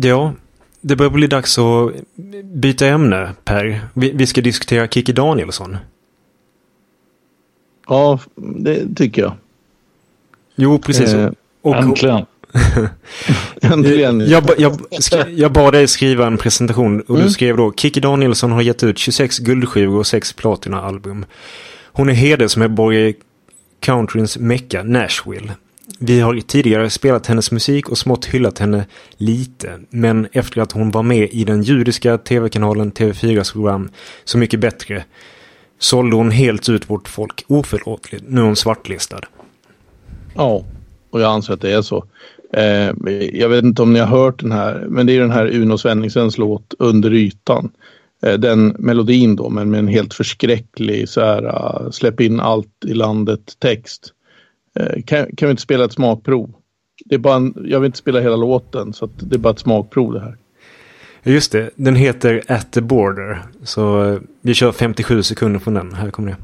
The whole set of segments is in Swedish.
Ja, det börjar bli dags att byta ämne, Per. Vi, vi ska diskutera Kikki Danielsson. Ja, det tycker jag. Jo, precis. Eh, och, äntligen. äntligen. Jag, jag, jag bad dig skriva en presentation och mm. du skrev då Kikki Danielsson har gett ut 26 guldskivor och 6 platina-album. Hon är hedersmedborgare i countryns mecka Nashville. Vi har tidigare spelat hennes musik och smått hyllat henne lite. Men efter att hon var med i den judiska tv-kanalen TV4s program Så mycket bättre sålde hon helt ut vårt folk oförlåtligt. Nu är hon svartlistad. Ja, och jag anser att det är så. Eh, jag vet inte om ni har hört den här, men det är den här Uno Svenningsens låt Under ytan. Eh, den melodin då, men med en helt förskräcklig så här, uh, släpp in allt i landet text. Eh, kan, kan vi inte spela ett smakprov? Det är bara en, jag vill inte spela hela låten så det är bara ett smakprov det här. Just det, den heter At the Border. Så eh, vi kör 57 sekunder från den. Här kommer det.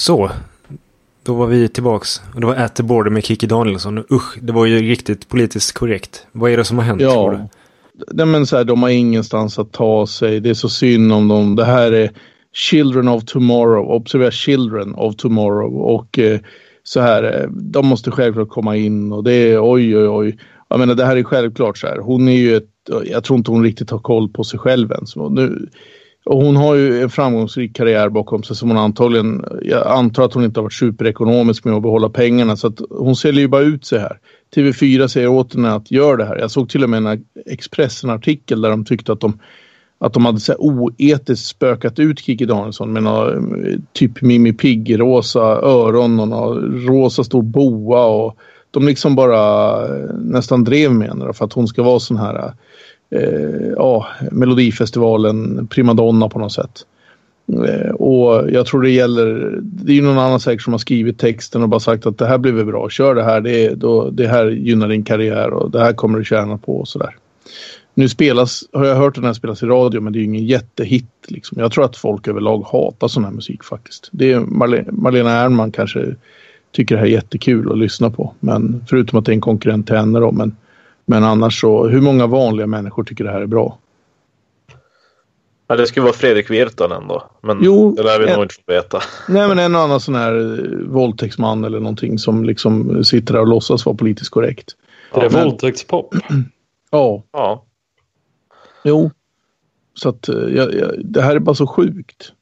Så. Då var vi tillbaks. Och det var At the Border med Kiki Danielsson. Usch, det var ju riktigt politiskt korrekt. Vad är det som har hänt? Ja. Nej, men så här, de har ingenstans att ta sig. Det är så synd om dem. Det här är Children of Tomorrow. Observera Children of Tomorrow. Och eh, så här, eh, de måste självklart komma in och det är oj, oj, oj. Jag menar, det här är självklart så här. Hon är ju ett, jag tror inte hon riktigt har koll på sig själv ens. Nu, och hon har ju en framgångsrik karriär bakom sig som hon antagligen, jag antar att hon inte har varit superekonomisk med att behålla pengarna så att hon säljer ju bara ut sig här. TV4 säger åt henne att gör det här. Jag såg till och med en Expressen-artikel där de tyckte att de att de hade så oetiskt spökat ut Kiki Danielsson med några, eh, typ Mimmi Pigg, rosa öron och någon rosa stor boa och de liksom bara eh, nästan drev med henne för att hon ska vara sån här eh, ja, Melodifestivalen primadonna på något sätt. Eh, och jag tror det gäller, det är ju någon annan säkert som har skrivit texten och bara sagt att det här blir bra, kör det här, det, då, det här gynnar din karriär och det här kommer du tjäna på och sådär. Nu spelas, har jag hört den här spelas i radio men det är ju ingen jättehit. Liksom. Jag tror att folk överlag hatar sån här musik faktiskt. Det är Marle Marlena Ernman kanske tycker det här är jättekul att lyssna på. Men förutom att det är en konkurrent till henne då. Men men annars så, hur många vanliga människor tycker det här är bra? Ja, det skulle vara Fredrik Virtanen då. Men jo, det lär vi en, nog inte få veta. Nej, men en annan sån här eh, våldtäktsman eller någonting som liksom sitter där och låtsas vara politiskt korrekt. Ja, det är våldtäktspop. Ja. Ja. Jo. Så att eh, jag, jag, det här är bara så sjukt.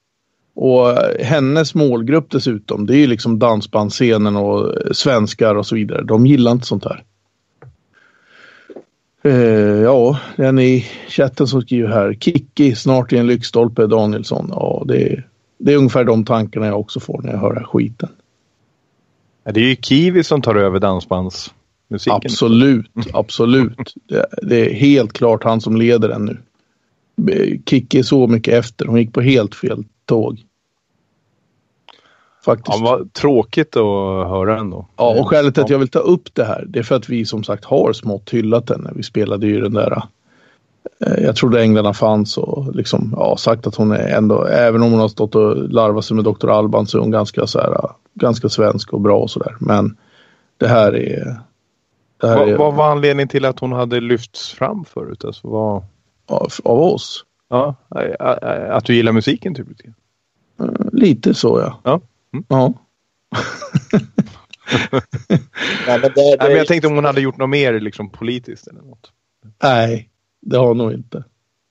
Och eh, hennes målgrupp dessutom, det är ju liksom dansbandsscenen och eh, svenskar och så vidare. De gillar inte sånt här. Eh, ja, den i chatten som skriver här. Kicki snart i en lyktstolpe Danielsson. Ja, det är, det är ungefär de tankarna jag också får när jag hör den här skiten. Det är ju Kiwi som tar över dansbands dansbandsmusiken. Absolut, absolut. Det, det, är helt klart han som leder den nu. Kicki är så mycket efter. Hon gick på helt fel tåg. Faktiskt. Ja, vad tråkigt att höra ändå. Ja, och skälet till att jag vill ta upp det här det är för att vi som sagt har smått hyllat henne. Vi spelade ju den där eh, jag trodde Änglarna fanns och liksom, ja, sagt att hon är ändå, även om hon har stått och larvat sig med Dr. Alban så är hon ganska, så här, ganska svensk och bra och sådär. Men det här är... Vad, vad var anledningen till att hon hade lyfts fram förut? Alltså, vad... av, av oss? Ja, att du gillar musiken typ? Lite så ja. ja. Mm. Ja. Nej, men det, det... Nej, men jag tänkte om hon hade gjort något mer liksom, politiskt eller något. Nej, det har hon nog inte.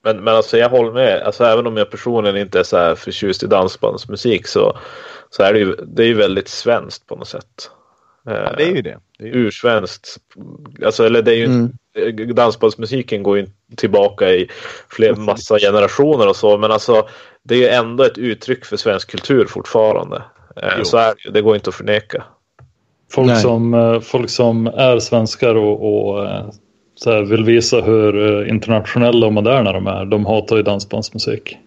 Men, men alltså jag håller med. Alltså även om jag personligen inte är så här förtjust i dansbandsmusik så, så är det ju, det är ju väldigt svenskt på något sätt. Ja, det är ju det. det är ju... Ursvenskt. Alltså, eller det är ju mm. Dansbandsmusiken går ju tillbaka i fler massa generationer och så. Men alltså det är ju ändå ett uttryck för svensk kultur fortfarande. Eh, jo. Så är det, det går inte att förneka. Folk, som, eh, folk som är svenskar och, och eh, så här, vill visa hur internationella och moderna de är. De hatar ju dansbandsmusik.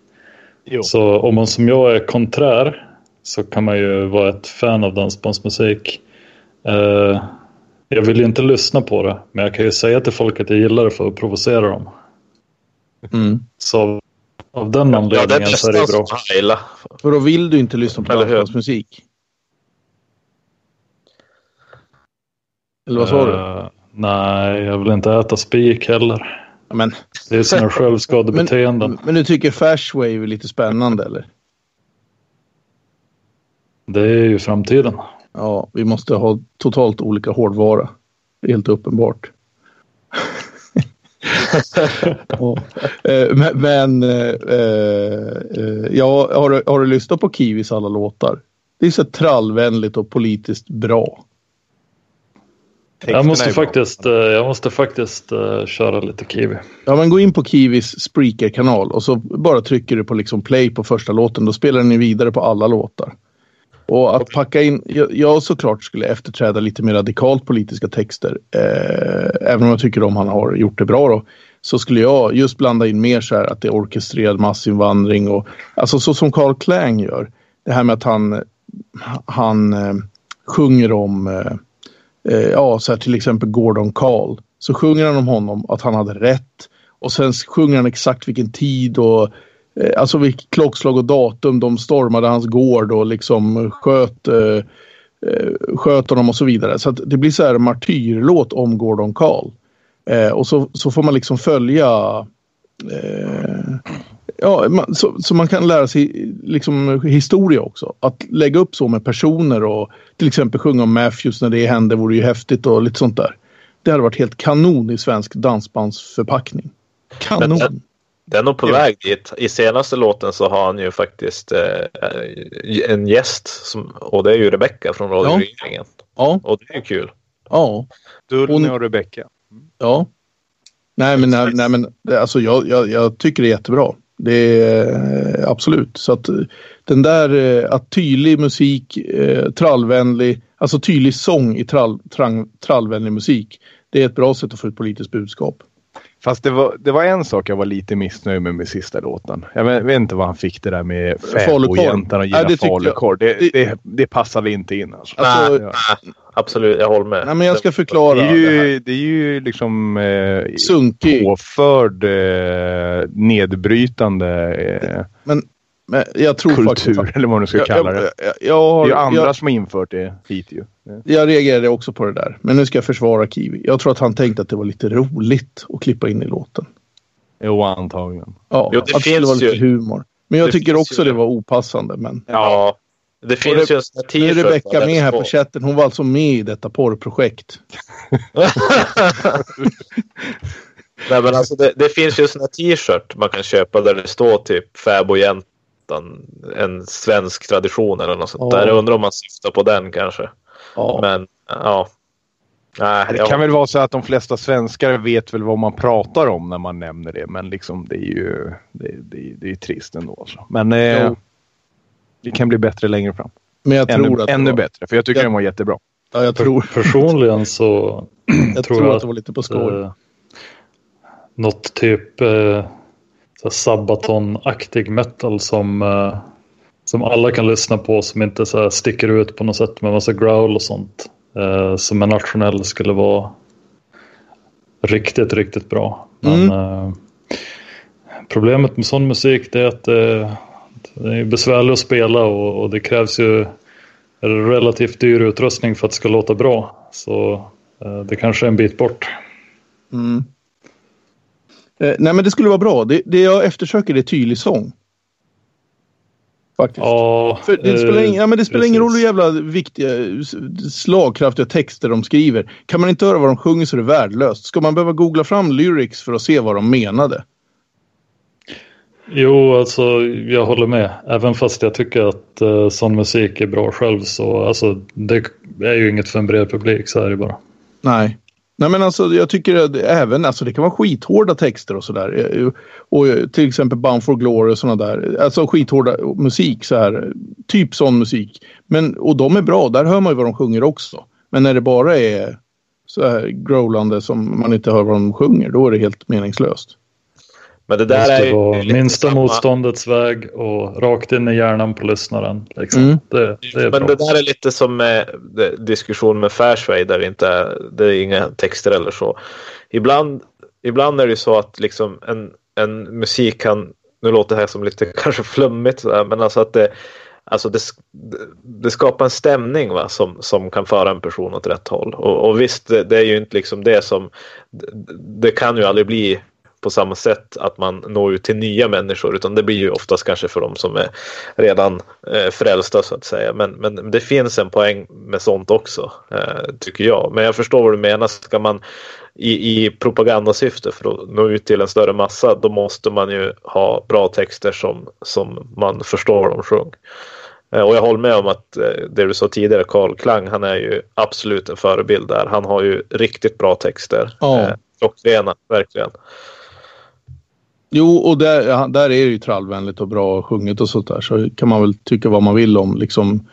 Jo. Så om man som jag är konträr så kan man ju vara ett fan av dansbandsmusik. Uh, jag vill ju inte lyssna på det, men jag kan ju säga till folk att jag gillar det för att provocera dem. Mm. Så av den anledningen ja, så är det bra. Hejla. För då vill du inte lyssna på dansbandsmusik? Eller vad sa du? Uh, nej, jag vill inte äta spik heller. Men, det är sina självskadebeteenden. Men, men du tycker Fashwave är lite spännande eller? Det är ju framtiden. Ja, vi måste ha totalt olika hårdvara. Helt uppenbart. ja. Eh, men, men äh, ja, har, du, har du lyssnat på Kiwis alla låtar? Det är så trallvänligt och politiskt bra. Jag måste, faktiskt, jag måste faktiskt uh, köra lite Kiwi. Ja, men gå in på Kiwis Spreaker-kanal och så bara trycker du på liksom play på första låten. Då spelar ni vidare på alla låtar. Och att packa in, jag, jag såklart skulle efterträda lite mer radikalt politiska texter. Eh, även om jag tycker om han har gjort det bra då. Så skulle jag just blanda in mer så här att det är orkestrerad massinvandring och alltså så som Carl Klang gör. Det här med att han, han eh, sjunger om, eh, eh ja så här till exempel Gordon Carl. Så sjunger han om honom att han hade rätt. Och sen sjunger han exakt vilken tid och alltså vilket klockslag och datum de stormade hans gård och liksom sköt, eh, eh, sköt honom och så vidare. Så det blir så här martyrlåt om Gordon Carl. Eh, och så, så får man liksom följa eh, Ja, man, så, så, man kan lära sig liksom historia också. Att lägga upp så med personer och till exempel sjunga om Matthews när det hände vore ju häftigt och lite sånt där. Det hade varit helt kanon i svensk dansbandsförpackning. Kanon. Det är nog på ja. väg dit. I senaste låten så har han ju faktiskt eh, en gäst som, och det är ju Rebecca från radioregeringen. Ja. ja. Och det är kul. Ja. Dulny och Rebecca. Ja. Nej men, nej, nej, men alltså, jag, jag, jag, tycker det är jättebra. Det är absolut. Så att den där eh, att tydlig musik, eh, trallvänlig, alltså tydlig sång i trall, trall, trallvänlig musik. Det är ett bra sätt att få ett politiskt budskap. Fast det var, det var en sak jag var lite missnöjd med med sista låten. Jag vet, vet inte vad han fick det där med fäbodjäntan och gilla falukorv. Det, det, det, det passade inte in. Alltså. Alltså, nej, nej, absolut, jag håller med. Nej, men jag ska förklara. Det är ju, det är ju liksom eh, Sunkig. påförd eh, nedbrytande eh, men, men jag tror kultur faktiskt, eller vad man ska jag, kalla det. Jag, jag, det är ju andra som har infört det hit ju. Jag reagerade också på det där. Men nu ska jag försvara Kiwi. Jag tror att han tänkte att det var lite roligt att klippa in i låten. Jo, antagligen. Ja, jo, det att finns det var lite ju... humor. Men jag det tycker också ju... det var opassande. Men... Ja, det finns det, ju en sån här Nu är Rebecka med här på chatten. Hon var alltså med i detta porrprojekt. Nej men alltså det, det finns ju en sån här t-shirt man kan köpa där det står typ fäbodjäntan, en svensk tradition eller något sånt ja. där. Jag undrar om man syftar på den kanske. Ja. Men ja. Nej, det kan väl vara så att de flesta svenskar vet väl vad man pratar om när man nämner det. Men liksom det är ju det, det, det är trist ändå. Alltså. Men eh, det kan bli bättre längre fram. Men jag tror ännu, att ännu var... bättre, för jag tycker jag... den var jättebra. Ja, jag tror... Personligen så jag tror jag att det var lite på skoj. Eh, något typ eh, Sabaton-aktig metal som eh, som alla kan lyssna på som inte så sticker ut på något sätt med massa growl och sånt. Eh, som en nationell skulle vara riktigt, riktigt bra. Men mm. eh, problemet med sån musik är att eh, det är besvärligt att spela och, och, det krävs ju relativt dyr utrustning för att det ska låta bra. Så eh, det kanske är en bit bort. Mm. Eh, nej men det skulle vara bra. Det, det jag eftersöker är tydlig sång. Faktiskt. Ja, För det spelar, ing, ja, men det spelar ingen roll hur jävla viktiga, slagkraftiga texter de skriver. Kan man inte höra vad de sjunger så är det värdelöst. Ska man behöva googla fram lyrics för att se vad de menade? Jo, alltså jag håller med. Även fast jag tycker att uh, sån musik är bra själv så alltså, det är ju inget för en bred publik. Så är det bara. Nej. Nej men alltså jag tycker att även, alltså det kan vara skithårda texter och sådär. Eh, eh, och eh, till exempel Bound for Glory och sådana där. Alltså skithårda musik så här. Typ sån musik. Men, och de är bra, där hör man ju vad de sjunger också. Men när det bara är så här growlande som man inte hör vad de sjunger, då är det helt meningslöst. Men det där det är ju minsta samma... motståndets väg och rakt in i hjärnan på lyssnaren. Liksom. Mm. Det, det Men bra. det där är lite som med diskussion med Fairway där det inte är, det är inga texter eller så. Ibland, ibland är det så att liksom en, en musik kan, nu låter det här som lite kanske flummigt, men alltså att det, Alltså det, det, skapar en stämning va, som, som kan föra en person åt rätt håll. Och, och visst, det, det, är ju inte liksom det som... Det kan ju aldrig bli på samma sätt att man når ut till nya människor utan det blir ju oftast kanske för de som är redan eh, frälsta så att säga. Men, men det finns en poäng med sånt också eh, tycker jag. Men jag förstår vad du menar. Ska man i, i propagandasyfte för att nå ut till en större massa då måste man ju ha bra texter som, som man förstår de sjung. Eh, och jag håller med om att eh, det du sa tidigare, Carl Klang, han är ju absolut en förebild där. Han har ju riktigt bra texter. Ja. Eh, klockrena, verkligen. Jo, och där, där är det ju trallvänligt och bra sjunget och sånt där. Så kan man väl tycka vad man vill om liksom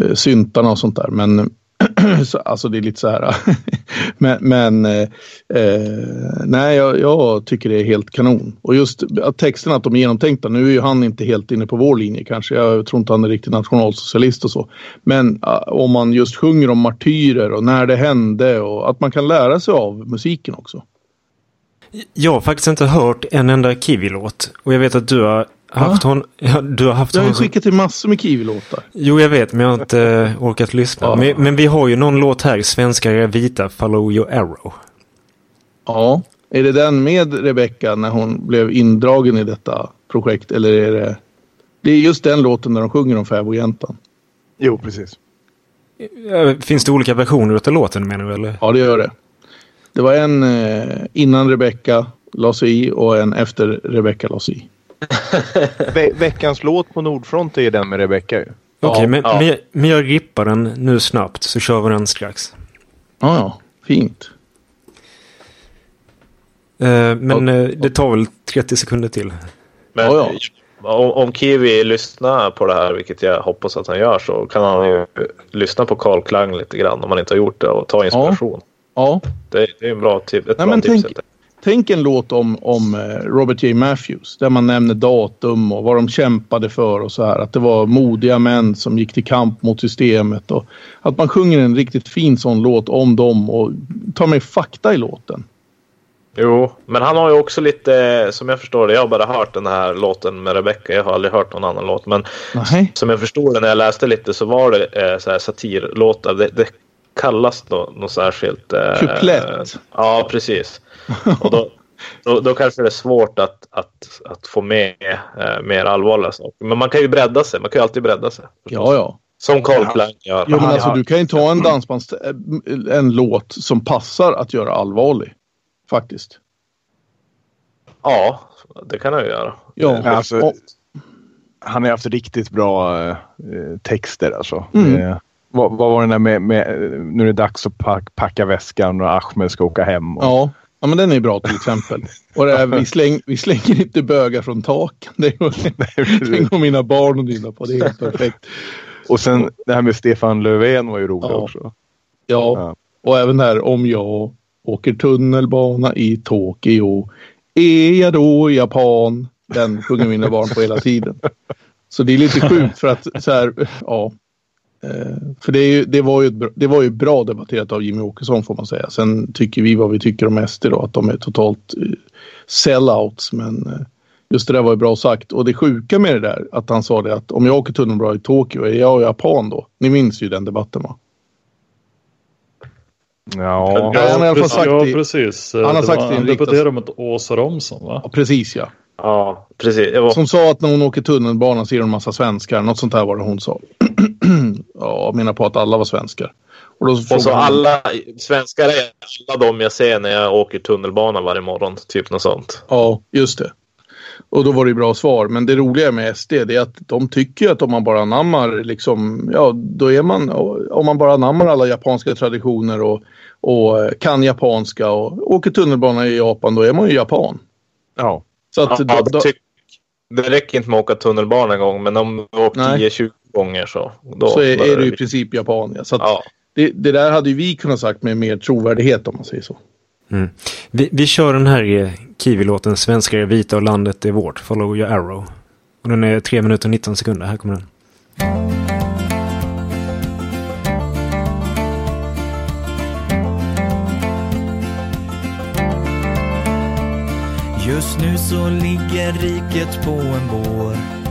eh, syntarna och sånt där. Men så, alltså det är lite så här. men, men eh, eh, nej, jag, jag, tycker det är helt kanon. Och just att texterna, att de är genomtänkta. Nu är ju han inte helt inne på vår linje kanske. Jag tror inte han är riktigt nationalsocialist och så. Men eh, om man just sjunger om martyrer och när det hände och att man kan lära sig av musiken också. Jag har faktiskt inte hört en enda Kiwi-låt. Och jag vet att du har haft hon, ja, du har haft Jag har ju skickat till massor med Kiwi-låtar. Jo, jag vet, men jag har inte eh, orkat lyssna. Ja. Men, men, vi har ju någon låt här, Svenskar är vita, Follow your arrow. Ja, är det den med Rebecca när hon blev indragen i detta projekt? Eller är det... Det är just den låten när de sjunger om fäbodjäntan. Jo, precis. Finns det olika versioner av låten menar du? Eller? Ja, det gör det. Det var en eh, innan Rebecca la sig i och en efter Rebecca la sig i. Ve veckans låt på Nordfront är den med Rebecca ju. Okej, okay, ja, men, ja. men, jag, men jag rippar den nu snabbt så kör vi den strax. Ja, ja. Fint. Uh, men uh, det tar väl 30 sekunder till. Men ja, ja. Om, om, Kiwi lyssnar på det här, vilket jag hoppas att han gör, så kan han ju lyssna på Carl Klang lite grann om han inte har gjort det och ta inspiration. Ja. Det, det är en bra, tip, ett Nej, bra tips. Tänk, tänk en låt om, om eh, Robert J. Matthews där man nämner datum och vad de kämpade för och så här. Att det var modiga män som gick till kamp mot systemet och att man sjunger en riktigt fin sån låt om dem och tar med fakta i låten. Jo, men han har ju också lite, som jag förstår det, jag har bara hört den här låten med Rebecca, jag har aldrig hört någon annan låt. Men Nej. som jag förstod det när jag läste lite så var det eh, så här satirlåtar. Det, det kallas då något särskilt? Eh, Kuplett. Ja, precis. Och då, då, då, kanske det är svårt att, att, att få med eh, mer allvarliga saker. Men man kan ju bredda sig. Man kan ju alltid bredda sig. Ja, ja. Som Carl Klang gör. Jo, men alltså, du kan ju ta en dansbands... Eh, en låt som passar att göra allvarlig. Faktiskt. Ja, det kan han ju göra. Ja, alltså, han har haft riktigt bra eh, texter alltså. Mm. Vad, vad var det där med, med, nu är det dags att pack, packa väskan och Ahmed ska åka hem? Och... Ja. ja, men den är bra till exempel. Och det är, vi, släng, vi slänger inte bögar från taken. Det går mina barn och dina på. Det är helt perfekt. Och sen det här med Stefan Löfven var ju roligt ja. också. Ja. ja, och även här om jag åker tunnelbana i Tokyo. Är jag då japan? Den sjunger mina barn på hela tiden. Så det är lite sjukt för att så här, ja, för det, ju, det, var ju, det var ju bra debatterat av Jimmy Åkesson får man säga. Sen tycker vi vad vi tycker om SD då, att de är totalt uh, sellouts. Men uh, just det där var ju bra sagt. Och det sjuka med det där, att han sa det att om jag åker tunnelbana i Tokyo, är jag japan då? Ni minns ju den debatten va? Ja, ja, han har precis, sagt ja, precis. Han har sagt det. Han debatterade mot Åsa Romson va? Ja, precis ja. Ja, precis. Var... Som sa att när hon åker tunnelbana ser hon en massa svenskar. Något sånt här var det hon sa. ja, jag menar på att alla var svenskar. Och, då och så hon... alla svenskar är alla de jag ser när jag åker tunnelbana varje morgon. Typ något sånt. Ja, just det. Och då var det bra svar. Men det roliga med SD det är att de tycker att om man bara anammar liksom, ja då är man, om man bara anammar alla japanska traditioner och, och kan japanska och åker tunnelbana i Japan, då är man ju japan. Ja. Så att, ja, då, tyck, det räcker inte med att åka tunnelbana en gång, men om du åkt 10-20 gånger så. Då så är, är du i princip japan. Ja. Så att, ja. det, det, där hade vi kunnat sagt med mer trovärdighet om man säger så. Mm. Vi, vi kör den här eh, Kiwi-låten Svenskar är vita och landet är vårt. Follow your arrow. Och den är 3 minuter och 19 sekunder. Här kommer den. Just nu så ligger riket på en bår.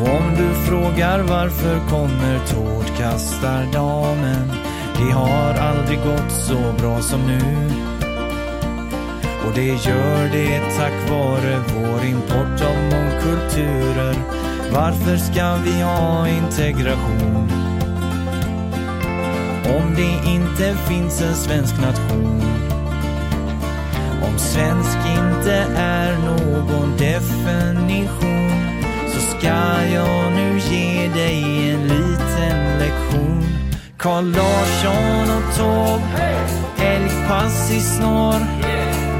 Och om du frågar varför kommer tårtkastardamen det har aldrig gått så bra som nu. Och det gör det tack vare vår import av mångkulturer. Varför ska vi ha integration? Om det inte finns en svensk nation. Om svensk inte är någon definition ska jag nu ge dig en liten lektion. Carl Larsson och Taube, helgpass i snår.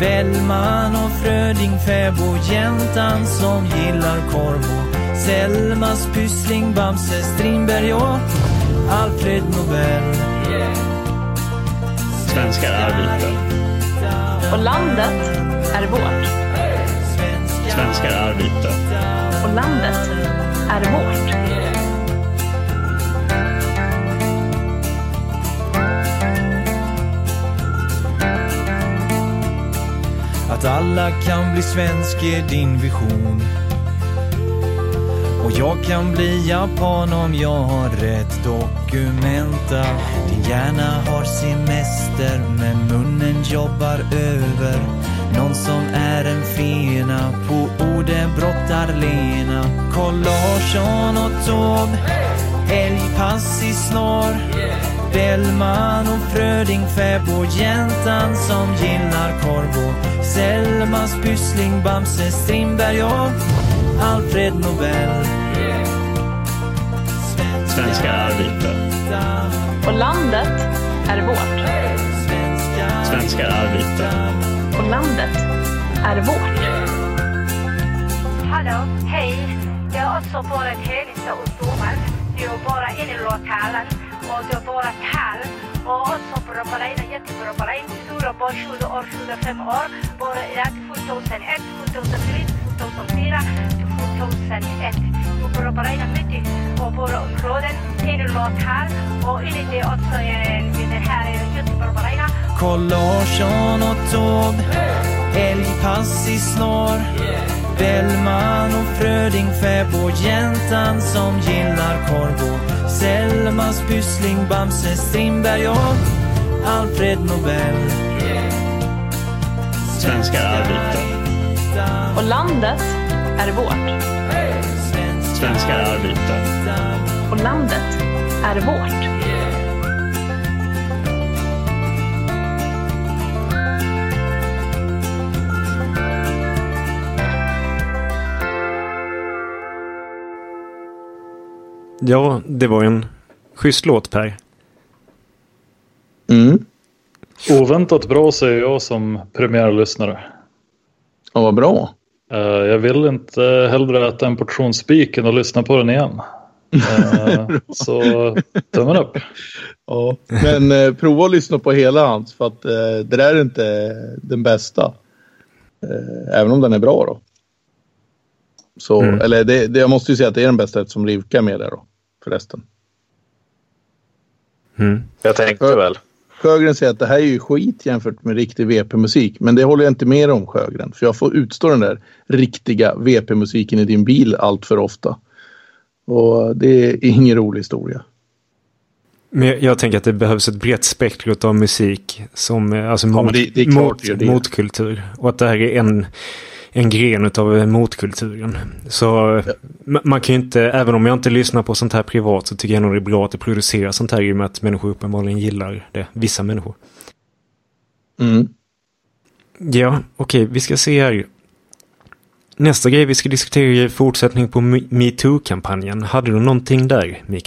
Bellman och Fröding, fäbodjäntan som gillar korv och Selmas Pyssling, Bamse Strindberg och Alfred Nobel. Svenskar är vita. Och landet är vårt. Svenskar är vita. Och landet är vårt. Att alla kan bli svensk är din vision. Och jag kan bli japan om jag har rätt dokumenta. Din hjärna har semester men munnen jobbar över. Någon som är en fena på orden brottar Lena. Carl Larsson och Taube, älgpass i snår. Bellman och Fröding, fäbodjäntan som gillar korv och Selmas Pyssling, Bamse Strindberg och Alfred Nobel. Svenskar är vita. Och landet är vårt. Svenskar är vita. Landet är vårt. Hallå, hej. Jag är också bara hälsa och domar. Det är bara en i lokalen och det är bara kall. Och också bra på dig, jättebra på dig. Stora barn, 20 år, 25 år. Bara i 2001, 2003, 2004, 2001. På dig mycket. Och våra områden, en lokal. Och enligt det också det här jättebra på dig. Carl Larsson och Taube, älgpass i snår. Bellman och Fröding, fäbodjäntan som gillar korv och Selmas Pyssling, Bamse Strindberg och Alfred Nobel. Svenskar vita. Och landet är vårt. Svenskar är vita. Och landet är vårt. Ja, det var en schysst låt Per. Mm. Oväntat bra säger jag som premiärlyssnare. Ja, vad bra. Uh, jag vill inte hellre äta en portion spiken och lyssna på den igen. Uh, så tummen upp. Ja, men uh, prova att lyssna på hela hans för att det där är inte den bästa. även om den är bra då. Så, mm. Eller det, det, jag måste ju säga att det är den bästa eftersom Rivka är med där då. Förresten. Mm. Jag tänkte väl. Sjögren säger att det här är ju skit jämfört med riktig VP-musik. Men det håller jag inte med om Sjögren. För jag får utstå den där riktiga VP-musiken i din bil allt för ofta. Och det är ingen rolig historia. Men jag tänker att det behövs ett brett spektrum av musik som alltså ja, mot, det, det mot, motkultur. Och att det här är en en gren av motkulturen. Så ja. man kan ju inte, även om jag inte lyssnar på sånt här privat så tycker jag nog det är bra att det produceras sånt här i och med att människor uppenbarligen gillar det. Vissa människor. Mm. Ja, okej, okay, vi ska se här. nästa grej vi ska diskutera är fortsättning på metoo-kampanjen. Hade du någonting där, Mikael?